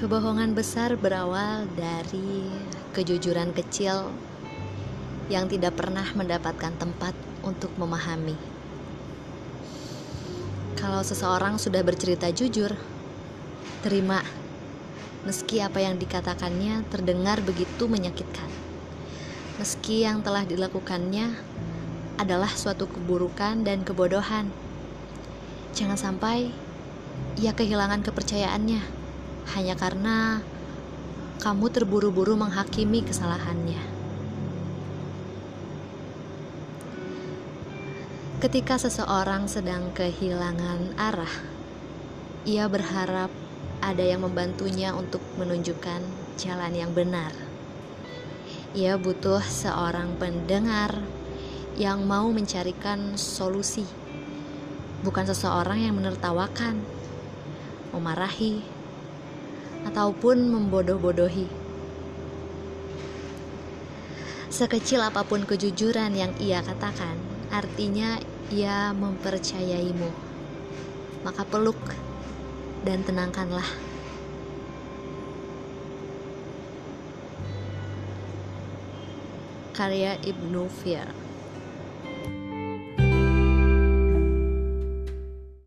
Kebohongan besar berawal dari kejujuran kecil yang tidak pernah mendapatkan tempat untuk memahami. Kalau seseorang sudah bercerita jujur, terima, meski apa yang dikatakannya terdengar begitu menyakitkan, meski yang telah dilakukannya adalah suatu keburukan dan kebodohan. Jangan sampai ia kehilangan kepercayaannya hanya karena kamu terburu-buru menghakimi kesalahannya. Ketika seseorang sedang kehilangan arah, ia berharap ada yang membantunya untuk menunjukkan jalan yang benar. Ia butuh seorang pendengar yang mau mencarikan solusi, bukan seseorang yang menertawakan, memarahi, ataupun membodoh-bodohi. Sekecil apa pun kejujuran yang ia katakan, artinya ia mempercayaimu. Maka peluk dan tenangkanlah. Karya Ibnu Fir